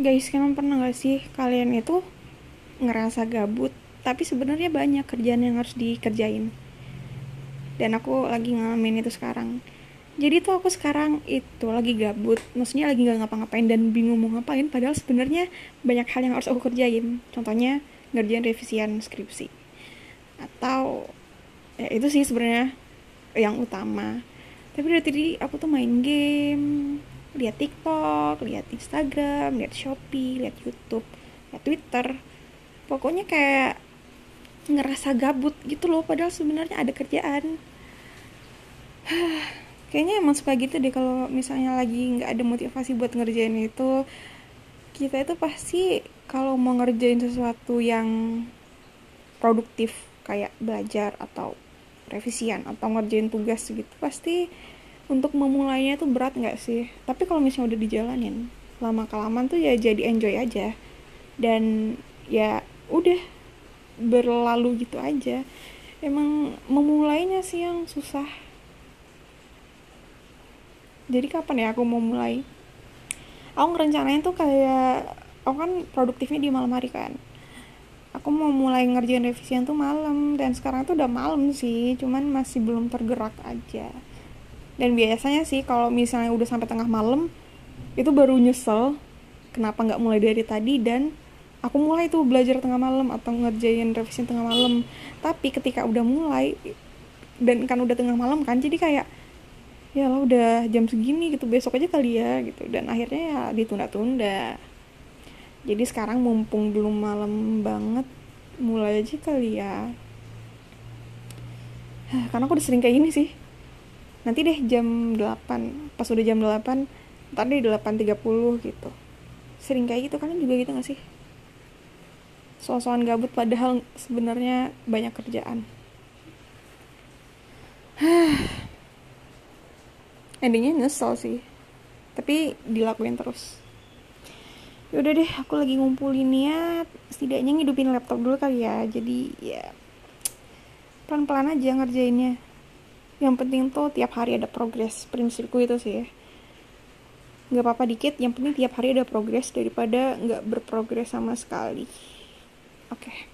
guys kalian pernah gak sih kalian itu ngerasa gabut? Tapi sebenarnya banyak kerjaan yang harus dikerjain. Dan aku lagi ngalamin itu sekarang. Jadi tuh aku sekarang itu lagi gabut. Maksudnya lagi nggak ngapa-ngapain dan bingung mau ngapain. Padahal sebenarnya banyak hal yang harus aku kerjain. Contohnya ngerjain revisian skripsi. Atau ya itu sih sebenarnya yang utama. Tapi dari tadi aku tuh main game lihat TikTok lihat Instagram lihat Shopee lihat YouTube lihat Twitter. Pokoknya kayak ngerasa gabut gitu loh padahal sebenarnya ada kerjaan. Kayaknya emang suka gitu deh kalau misalnya lagi nggak ada motivasi buat ngerjain itu. Kita itu pasti kalau mau ngerjain sesuatu yang produktif kayak belajar atau revisian atau ngerjain tugas gitu pasti untuk memulainya tuh berat nggak sih? Tapi kalau misalnya udah dijalanin lama kelamaan tuh ya jadi enjoy aja. Dan ya udah berlalu gitu aja. Emang memulainya sih yang susah. Jadi kapan ya aku mau mulai? Aku ngerencanain tuh kayak aku kan produktifnya di malam hari kan. Aku mau mulai ngerjain revisian tuh malam. Dan sekarang tuh udah malam sih cuman masih belum tergerak aja dan biasanya sih kalau misalnya udah sampai tengah malam itu baru nyesel kenapa nggak mulai dari tadi dan aku mulai tuh belajar tengah malam atau ngerjain revisian tengah malam. Tapi ketika udah mulai dan kan udah tengah malam kan jadi kayak ya lah udah jam segini gitu besok aja kali ya gitu. Dan akhirnya ya ditunda-tunda. Jadi sekarang mumpung belum malam banget mulai aja kali ya. Karena aku udah sering kayak gini sih nanti deh jam 8 pas udah jam 8 ntar deh 8.30 gitu. Sering kayak gitu kalian juga gitu gak sih? Soal-soal gabut padahal sebenarnya banyak kerjaan. Endingnya nyesel sih tapi dilakuin terus. Yaudah deh aku lagi ngumpulin niat. Setidaknya ngidupin laptop dulu kali ya jadi ya pelan-pelan aja ngerjainnya yang penting tuh tiap hari ada progres prinsipku itu sih nggak apa-apa dikit yang penting tiap hari ada progres daripada nggak berprogres sama sekali oke okay.